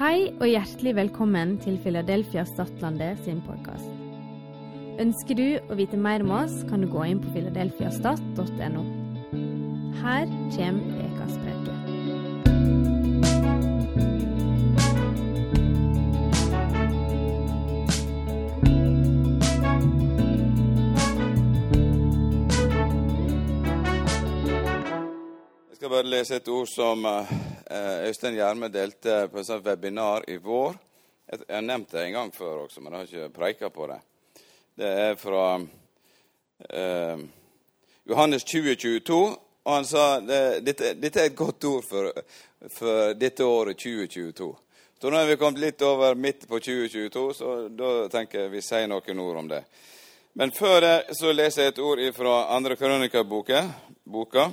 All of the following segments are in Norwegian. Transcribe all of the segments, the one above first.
Hei og hjertelig velkommen til Philadelphia Stadlandet sin podkast. Ønsker du å vite mer om oss, kan du gå inn på filadelfiastat.no. Her kommer ukas. Jeg skal bare lese et ord som eh, Øystein Gjerme delte på et webinar i vår. Jeg har nevnt det en gang før også, men jeg har ikke preika på det. Det er fra eh, Johannes 2022, og han sa det, dette, dette er et godt ord for, for dette året 2022. Så nå er vi kommet litt over midt på 2022, så da tenker jeg vi sier noen ord om det. Men før det så leser jeg et ord fra andre krønikerboka. boka.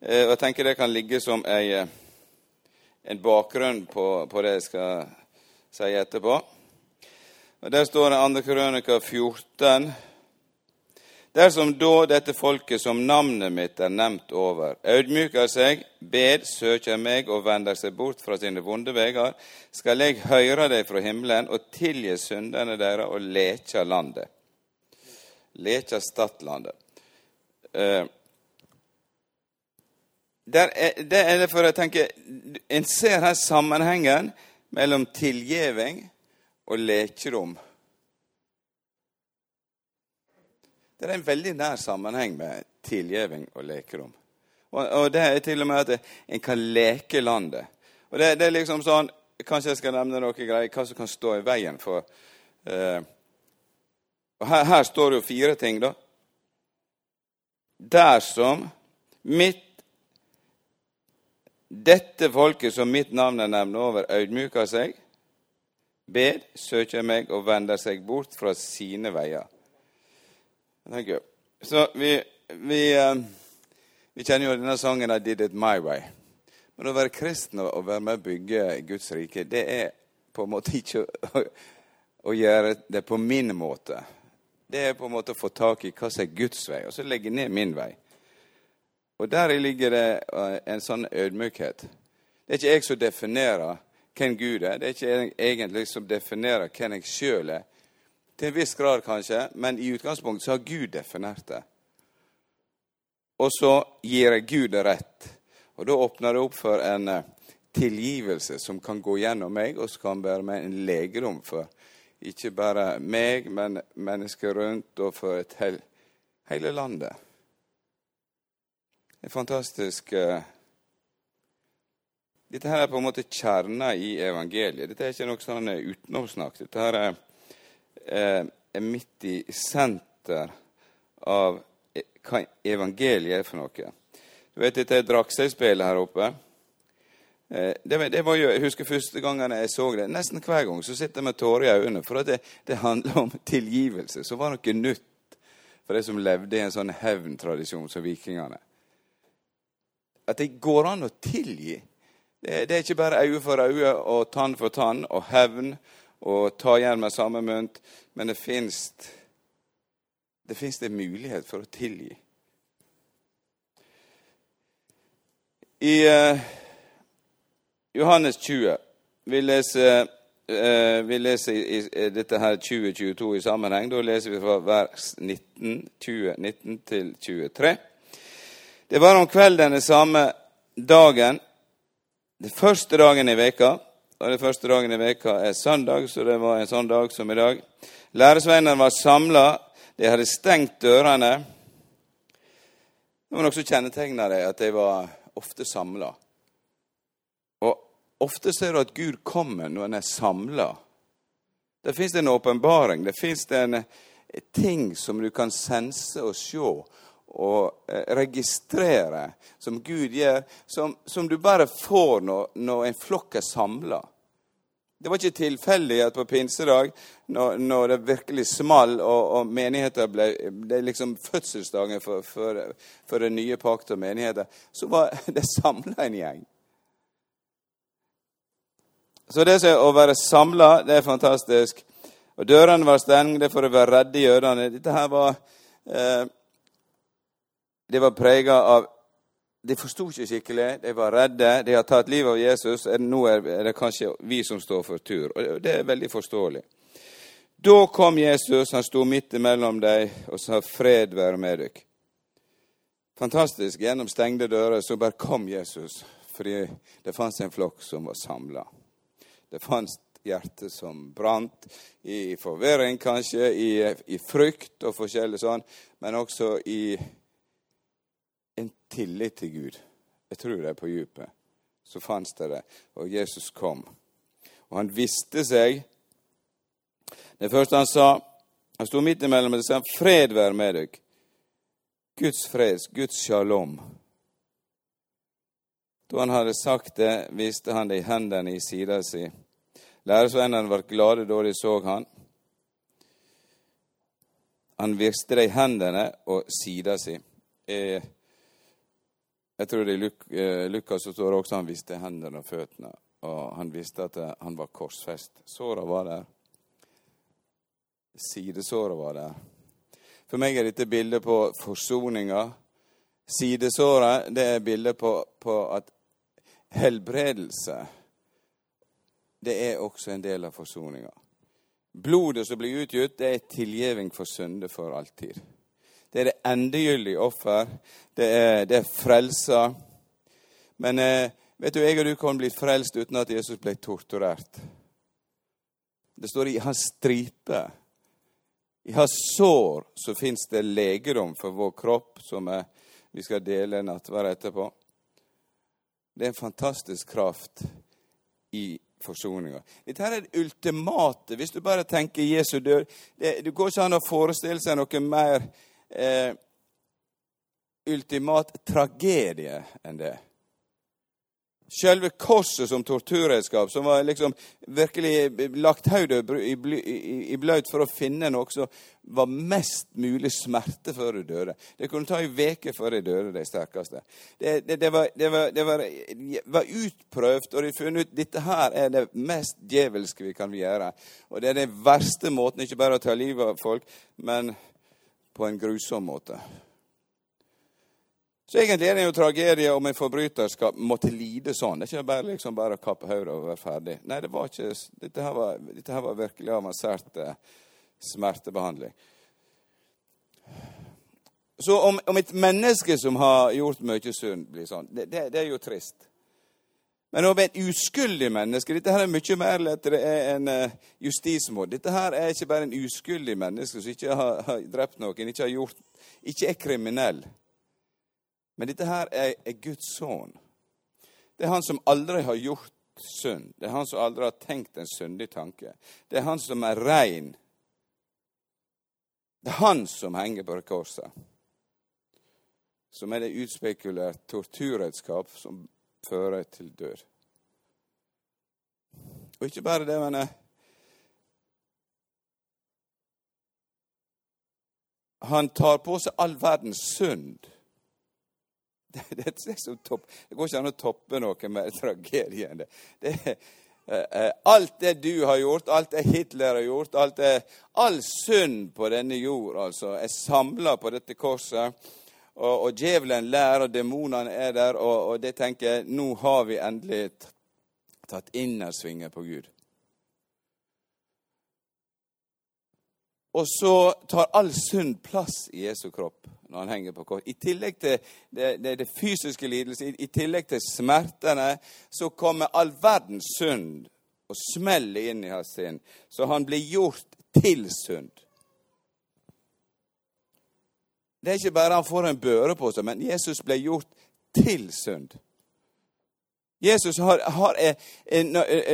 Eh, og Jeg tenker det kan ligge som ei, eh, en bakgrunn på, på det jeg skal si etterpå. Og Der står det 2. Krønika 14. Dersom da dette folket som navnet mitt er nevnt over, audmyker seg, bed, søker meg og vender seg bort fra sine vonde veier, skal jeg høre deg fra himmelen og tilgi syndene deres og lekja landet. Lekja Stadlandet. Eh, der er, det derfor jeg tenker En ser her sammenhengen mellom tilgjeving og lekerom. Det er en veldig nær sammenheng med tilgjeving og lekerom. Og, og det er til og med at en kan leke landet. Og det, det er liksom sånn Kanskje jeg skal nevne noe greier hva som kan stå i veien for eh, og her, her står det jo fire ting, da. Dersom mitt dette folket som mitt navn er nevnt over, audmyker seg, bed, søker meg og vender seg bort fra sine veier. Så vi, vi, eh, vi kjenner jo denne sangen 'I Did It My Way'. Men å være kristen og være med å bygge Guds rike, det er på en måte ikke å, å gjøre det på min måte. Det er på en måte å få tak i hva som er Guds vei, og så legge ned min vei. Og der ligger det eh, en sånn ødmykhet. Det er ikke jeg som definerer hvem Gud er. Det er ikke jeg egentlig som definerer hvem jeg sjøl er. Til en viss grad, kanskje, men i utgangspunktet så har Gud definert det. Og så gir jeg Gud rett. Og da åpner det opp for en eh, tilgivelse som kan gå gjennom meg, og som kan være med en legedom for ikke bare meg, men mennesker rundt, og for hel, hele landet. En fantastisk uh, Dette her er på en måte kjerna i evangeliet. Dette er ikke noe sånn utenomsnakk. Dette her er, uh, er midt i senter av hva evangeliet er for noe. Du vet, Dette er Dragseispillet her oppe. Det, det var jo, jeg husker første gangen jeg så det. Nesten hver gang så sitter jeg med tårer i øynene. For det, det handler om tilgivelse. som var noe nytt for de som levde i en sånn hevntradisjon som vikingene at det går an å tilgi. Det, det er ikke bare øye for øye og tann for tann og hevn og ta igjen med samme mynt, men det fins det fins en mulighet for å tilgi. I uh, Johannes 20 Vi leser, uh, vi leser i, i, dette her 2022 i sammenheng. Da leser vi fra vers 19, 20, 19 til 23. Det var om kvelden den samme dagen, den første dagen i veka, og den første dagen i veka er søndag, så det var en sånn dag som i dag. Læresveinene var samla, de hadde stengt dørene. Det var noe som kjennetegna dem, at de var ofte samla. Og ofte ser du at Gud kommer når han er samla. Det fins en åpenbaring, det fins en ting som du kan sense og se å registrere som Gud gjør, som, som du bare får når, når en flokk er samla. Det var ikke tilfeldig at på pinsedag, når, når det virkelig small og, og menigheter ble Det er liksom fødselsdagen for, for, for den nye pakt og menigheter. Så var det samla en gjeng. Så det å være samla, det er fantastisk. Og dørene var stengte for å være redde jødene. Dette her var eh, det var prega av de forsto ikke skikkelig, de var redde, de har tatt livet av Jesus. Nå er det kanskje vi som står for tur. Og Det er veldig forståelig. Da kom Jesus, han sto midt imellom dem og sa 'Fred være med dere'. Fantastisk. Gjennom stengte dører så bare kom Jesus, fordi det fantes en flokk som var samla. Det fantes hjerte som brant, i forvirring kanskje, i, i frykt og forskjellig sånn, men også i en tillit til Gud. Jeg tror det er på djupet. Så fantes det det. Og Jesus kom. Og han visste seg Det første han sa Han sto midt imellom og sa 'Fred være med deg'. Guds fred, Guds shalom. Da han hadde sagt det, viste han det i hendene i sida si. Læresvennene var glade da de så han. Han viste det i hendene og sida si. Eh, jeg tror det i Luk eh, Lukas så står det også han visste hendene og føttene. Og han visste at eh, han var korsfest. Såra var der. Sidesåra var der. For meg er dette bildet på forsoninga. Sidesåret det er bildet på, på at helbredelse det er også en del av forsoninga. Blodet som blir utgitt, det er tilgjeving for synder for alltid. Det er det endegyldige offer. Det er, det er frelsa. Men eh, vet du, jeg og du kan bli frelst uten at Jesus ble torturert. Det står i hans stripe. I hans sår så fins det legedom for vår kropp, som er, vi skal dele nattverd etterpå. Det er en fantastisk kraft i forsoninga. Dette her er det ultimate. Hvis du bare tenker Jesu død Det, det går ikke an å forestille seg noe mer eh, ultimat tragedie enn det. Selve korset som torturredskap, som var liksom virkelig lagt hodet i bløt for å finne noe som var mest mulig smerte før du døde. Det kunne ta en uke før de døde, de sterkeste. Det, det, det, var, var, det var, var, utprøvd, og de funnet ut dette her er det mest djevelske vi kan gjøre. Og det er den verste måten, ikke bare å ta livet av folk, men på en grusom måte. Så egentlig er det jo tragedie om en forbryter skal måtte lide sånn. Det er ikke bare liksom bare å kappe hodet og være ferdig. Nei, det var ikke, dette, her var, dette her var virkelig avansert eh, smertebehandling. Så om, om, et menneske som har gjort mye synd, blir sånn, det, det, det er jo trist. Men over et uskyldig menneske Dette her er mye mer enn uh, justismord. Dette her er ikke bare en uskyldig menneske som ikke har, har drept noen, ikke, har gjort, ikke er kriminell. Men dette her er, er Guds sønn. Det er han som aldri har gjort synd. Det er han som aldri har tenkt en syndig tanke. Det er han som er rein. Det er han som henger på korset. Som er det utspekulert torturredskap som fører til død. Og ikke bare det, men eh, Han tar på seg all verdens synd. Det, det, så topp. det går ikke an å toppe noe med tragedien. Det, det, eh, alt det du har gjort, alt det Hitler har gjort, det, all synd på denne jord altså, er samla på dette korset og, og djevelen lærer, og demonene er der, og, og det tenker Nå har vi endelig tatt innersvinger på Gud. Og så tar all synd plass i Jesu kropp når han henger på kors. I tillegg til det, det, det fysiske lidelsen, i, i, tillegg til smertene, så kommer all verdens synd og smeller inn i hans sinn. Så han blir gjort til synd. Det er ikke bare han får en børe på seg, men Jesus ble gjort til synd. Jesus har, har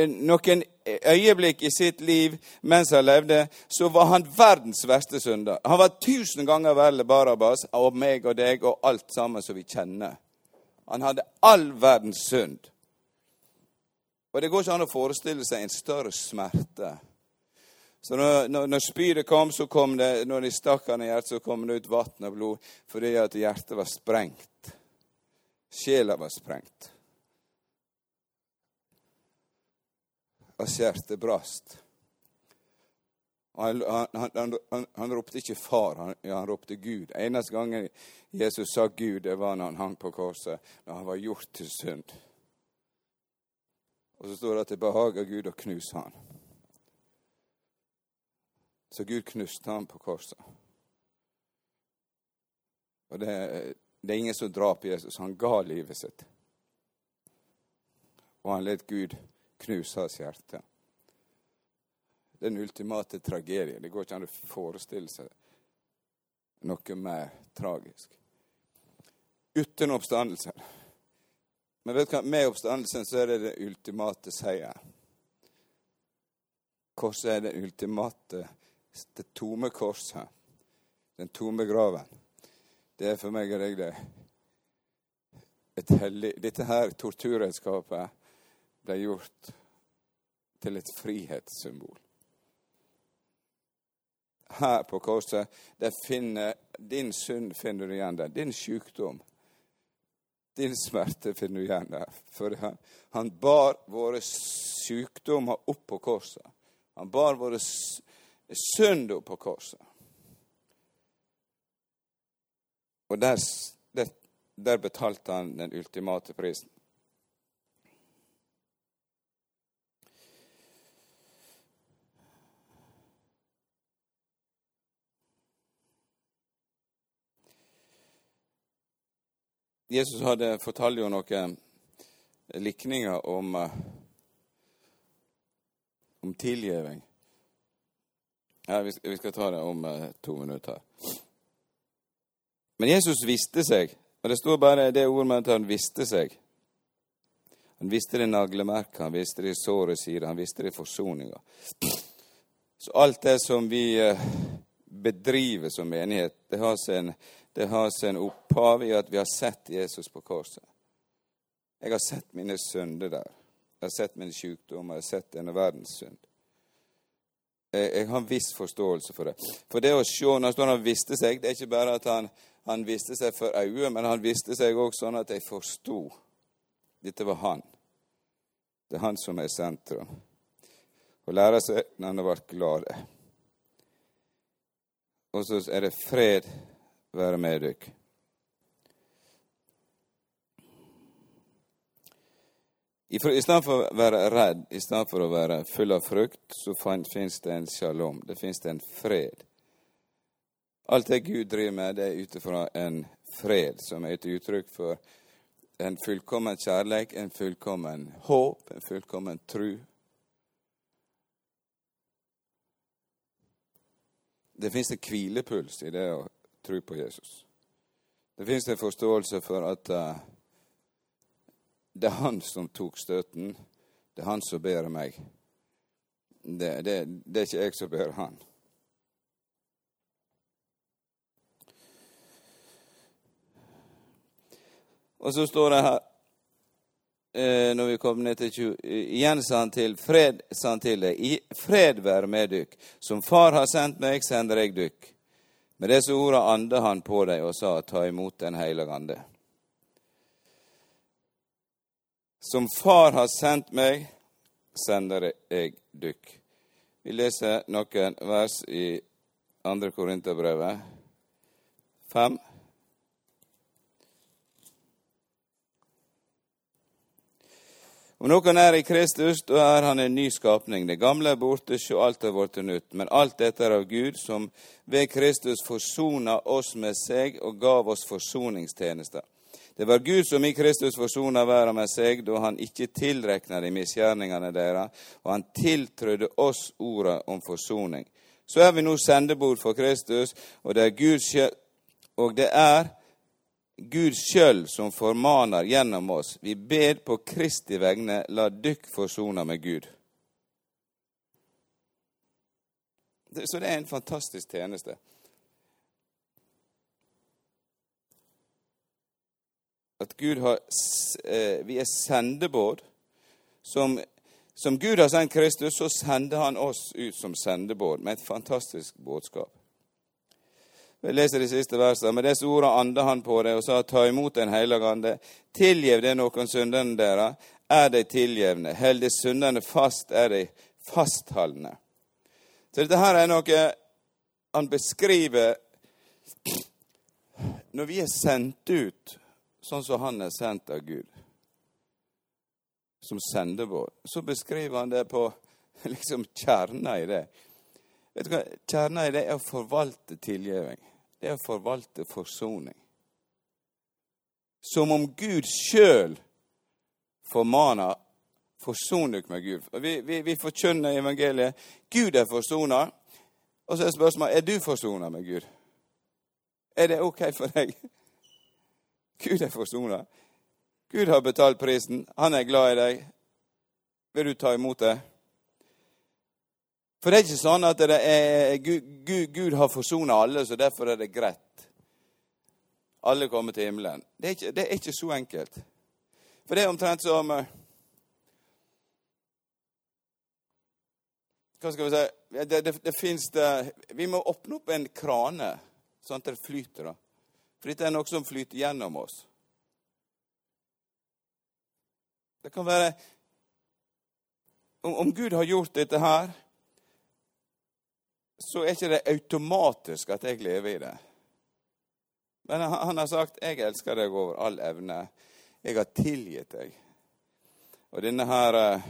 noen øyeblikk i sitt liv mens han levde, så var han verdens verste synder. Han var tusen ganger verre Barabas og meg og deg og alt sammen som vi kjenner. Han hadde all verdens synd. Og det går ikke an å forestille seg en større smerte så når, når, når spydet kom, så kom det, når de stakk han i hjertet, så kom det ut vann og blod fordi at hjertet var sprengt. Sjela var sprengt. Hans hjerte brast. Han, han, han, han, ropte ikke 'far', han, han ropte Gud. Eneste gangen Jesus sa Gud, det var når han hang på korset, når han var gjort til synd. Og så står det at det behager Gud å knuse han. Så Gud knuste ham på korset. Og det, det er ingen som drap Jesus. Han ga livet sitt. Og han let Gud knuse hans hjerte den ultimate tragedie. Det går ikke an å forestille seg noe mer tragisk. Uten oppstandelsen. Men vet du hva? med oppstandelsen så er det den ultimate seier. Korset er det ultimate, det tomme korset. Den tomme graven. Det er for meg og deg det. Et hellig, dette her torturredskapet ble gjort til et frihetssymbol her på korset, der finner din synd finner du igjen der. Din sykdom, din smerte finner du igjen der. For han, han bar våre sykdommer opp på korset. Han bar våre synd opp på korset. Og der, der, der betalte han den ultimate prisen. Jesus hadde fortalt jo noen likninger om, eh, om tilgivning. Ja, vi vi skal ta det om uh, to minutter. Men Jesus visste seg, og det står bare det ordet med at han visste seg. Han visste det naglemerket, han visste det såret side, han visste det forsoninga. Så alt det som vi uh, bedriver som menighet, det har sin det har sin opphav i at vi har sett Jesus på korset. Jeg har sett mine synder der. Jeg har sett mine sykdommer, jeg har sett denne verdens synd. Jeg, har en viss forståelse for det. For det å se, når han visste seg, det er ikke bare at han, han visste seg for øyet, men han visste seg også sånn at jeg forsto. Dette var han. Det er han som er sentrum. Å lære seg når han har vært glad. Og så er det fred være med dykk. I stedet for å være redd, i stedet for å være full av frykt, så finnes det en shalom. Det det en fred. Alt det Gud driver med, det er ut ifra en fred som er et uttrykk for en fullkommen kjærlighet, en fullkommen håp, en fullkommen tru. Det fins en hvilepuls i det å tro på Jesus. Det fins en forståelse for at uh, det er han som tok støten. Det er han som ber meg. Det, det, det er ikke jeg som ber han. Og så står det her eh, når vi kommer ned til 20, Igjen sa han til fred, sa han til deg. Fred være med dykk. Som Far har sendt meg, sender jeg dykk. Med disse ordene ande han på deg og sa, ta imot Den hellige ande. Som Far har sendt meg, sender jeg dykk. Vi leser noen vers i 2. Korinterbrevet 5. Om noen er i Kristus, da er han en ny skapning. Det gamle er borte, sjå alt er blitt nytt. Men alt dette er av Gud, som ved Kristus forsona oss med seg og gav oss forsoningstjenester. Det var Gud som i Kristus forsona verden med seg, da han ikke tilrekna de misgjerningene deres, og han tiltrødde oss ordet om forsoning. Så er vi nå sendebord for Kristus, og det er Gud og det er Gud sjøl som formaner gjennom oss. Vi ber på Kristi vegne, la dykk forsona med Gud. Så det er en fantastisk tjeneste. At har eh, Vi er sendebåd. Som, som Gud har sendt Kristus, så sender han oss ut som sendebåd med et fantastisk budskap. Vi leser de siste versene. Med disse ordene anda han på det og sa, ta imot Den hellige ande. Tilgjev det noen syndene dere, er de tilgjevne. Held de syndene fast, er de fastholdne. Så dette her er noe han beskriver Når vi er sendt ut sånn som han er sendt av Gud, som sendebåt, så beskriver han det på liksom kjerna i det. Vet du hva? Kjerna i det er å forvalte tilgivning. Det er å forvalte forsoning. Som om Gud sjøl formaner forson dere med Gud. Vi, vi, vi forkynner evangeliet. Gud er forsona. Og så er spørsmålet er du forsona med Gud. Er det OK for deg? Gud er forsona. Gud har betalt prisen. Han er glad i deg. Vil du ta imot det? For det er ikke sånn at er, Gud, Gud, Gud, har forsona alle, så derfor er det greit. Alle kommer til himmelen. Det er ikke, det er ikke så enkelt. For det er omtrent som eh, Hva skal vi si Det, det, det fins Vi må åpne opp en krane, sånn at det flyter. da. For dette er noe som flyter gjennom oss. Det kan være Om, Gud har gjort dette her, så er ikke det automatisk at jeg lever i det. Men han, han har sagt 'Jeg elsker deg over all evne'. Jeg har tilgitt deg. Og denne her eh,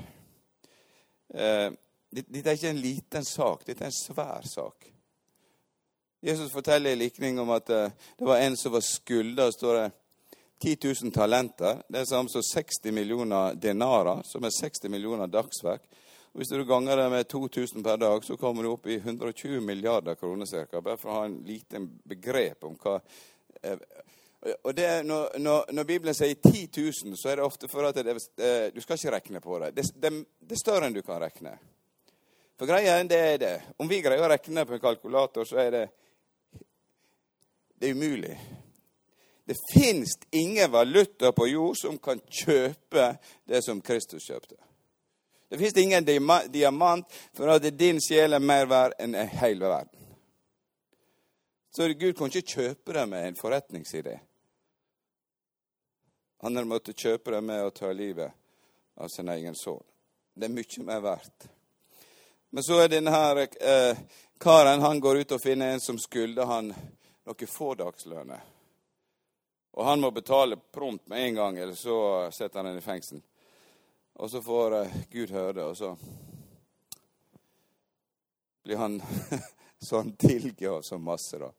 eh Dette er ikke en liten sak, dette er en svær sak. Jesus forteller en likning om at eh, det var en som var skylda, står det 10 000 talenter. Det er samme som 60 millioner denarer, som er 60 millioner dagsverk. Hvis du ganger det med 2000 per dag, så kommer du opp i 120 milliarder kroner ca. Bare for å ha en liten begrep om hva eh, og det, når, når, Bibelen sier 10 000, så er det ofte for at det, du skal ikke regne på det. det. Det, det er større enn du kan regne. For greia det er det. Om vi greier å regne på en kalkulator, så er det det er umulig. Det fins ingen valuta på jord som kan kjøpe det som Kristus kjøpte. Det fins ingen diamant for at din sjel er mer verd enn hele verden. Så Gud kan ikke kjøpe det med en forretningsidé. Han har måttet kjøpe det med å ta livet av sin egen sønn. Det er mye mer verdt. Men så er denne her, eh, karen han går ut og finner en som skylder han noen fådagslønner. Og han må betale prompt med en gang, eller så setter han den i fengsel. Og så får uh, Gud høre det, og så blir han sånn oss så masse, da.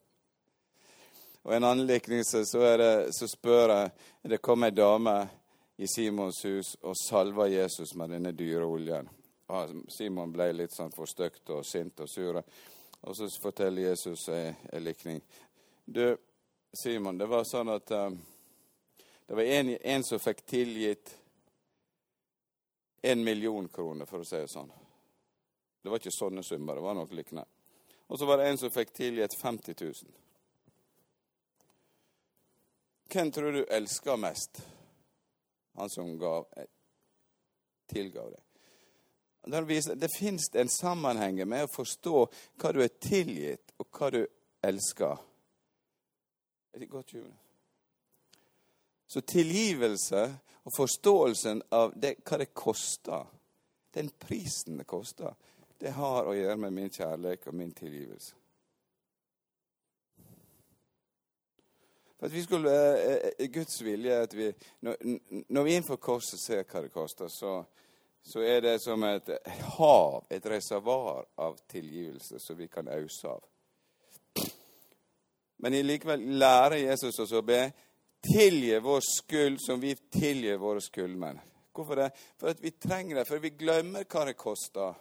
Og en annen likning så, det, så spør jeg Det kom ei dame i Simons hus og salva Jesus med denne dyre oljen. Og Simon ble litt sånn forstøkt og sint og sur. Og så forteller Jesus en likning. Du, Simon, det var sånn at um, det var en, en, som fikk tilgitt en million kroner, for å si det sånn. Det var ikke sånne summer, det var noe lignende. Og så var det en som fikk tilgitt 50 000. Hvem tror du elsker mest? Han som gav, eh, tilgav det. Det fins en sammenheng med å forstå hva du er tilgitt, og hva du elsker. Det godt jul? Så tilgivelse og forståelsen av det, hva det koster, den prisen det koster, det har å gjøre med min kjærlighet og min tilgivelse. For at vi skulle, eh, eh Guds vilje at vi, når, når vi innenfor korset ser hva det koster, så, så er det som et hav, et reservoar av tilgivelse som vi kan ause av. Men likevel lærer Jesus oss å be tilgi vår skyld som vi tilgir våre skyldmenn. Hvorfor det? For at vi trenger det, for vi glemmer hva det koster.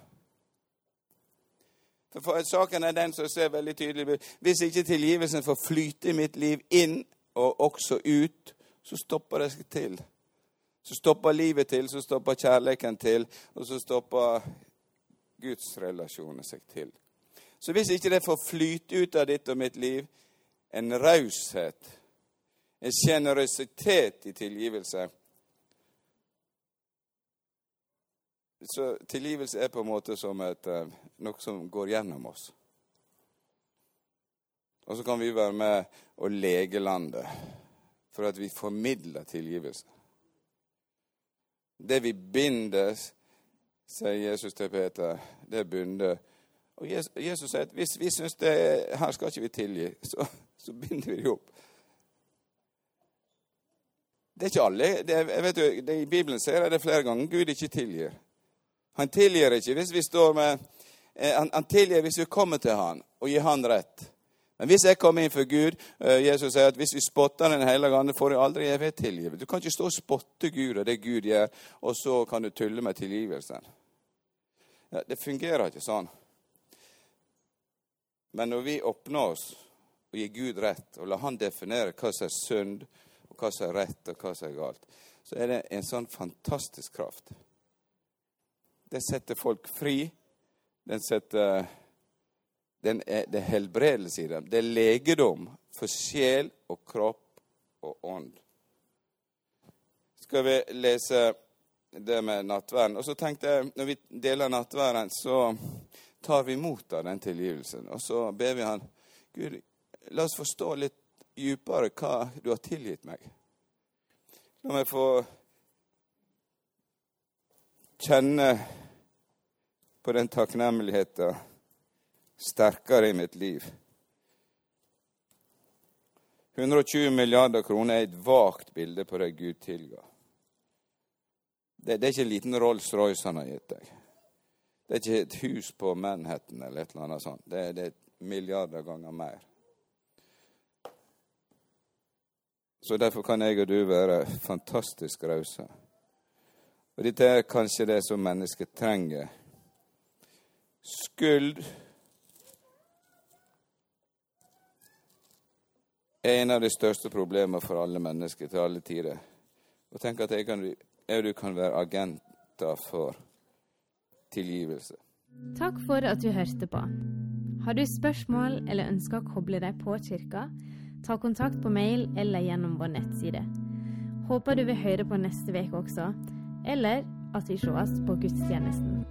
For, for Saken er den som ser veldig tydelig Hvis ikke tilgivelsen får flyte i mitt liv inn og også ut, så stopper det seg til. Så stopper livet til, så stopper kjærligheten til, og så stopper Guds relasjoner seg til. Så hvis ikke det får flyte ut av ditt og mitt liv, en raushet, en sjenerøsitet i tilgivelse. Så tilgivelse er på en måte som et, eh, noe som går gjennom oss. Og så kan vi være med og lege landet for at vi formidler tilgivelse. Det vi binder, sier Jesus til Peter, det er bundet. Og Jesus, sier at hvis vi syns det her skal ikke vi tilgi, så, så binder vi det opp. Det er ikke alle. Det, jeg vet jo, det, I Bibelen ser jeg det flere ganger. Gud ikke tilgir. Han tilgir ikke hvis vi står med eh, han, han tilgir hvis vi kommer til han og gir han rett. Men hvis jeg kommer inn for Gud eh, Jesus sier at hvis vi spotter Den hellige ande, får jeg aldri evighet tilgivet. Du kan ikke stå og spotte Gud og det Gud gjør, og så kan du tulle med tilgivelsen. Ja, det fungerer ikke sånn. Men når vi åpner oss og gir Gud rett, og lar Han definere hva som er synd, og hva som er rett, og hva som er galt, så er det en sånn fantastisk kraft. Det setter folk fri. Den setter den er, Det er helbredelse i dem. Det er legedom for sjel og kropp og ånd. Skal vi lese det med nattverden? Og så tenkte jeg, Når vi deler nattverden, så tar vi imot av den tilgivelsen. Og så ber vi han Gud, la oss forstå litt dypere hva du har tilgitt meg. La meg få kjenne på den takknemligheten sterkere i mitt liv. 120 milliarder kroner er et vagt bilde på det Gud tilga. Det, det, er ikke en liten Rolls-Royce han har gitt deg. Det er ikke et hus på Manhattan eller et eller annet sånt. Det, det er milliarder ganger mer. Så derfor kan jeg og du være fantastisk rause. Og dette er kanskje det som mennesket trenger. Skyld er en av de største problemene for alle mennesker til alle tider. Og tenk at jeg, kan, jeg du kan være agenter for tilgivelse. Takk for at du hørte på. Har du spørsmål eller ønsker å koble deg på kirka, ta kontakt på mail eller gjennom vår nettside. Håper du vil høre på neste uke også, eller at vi sees på gudstjenesten.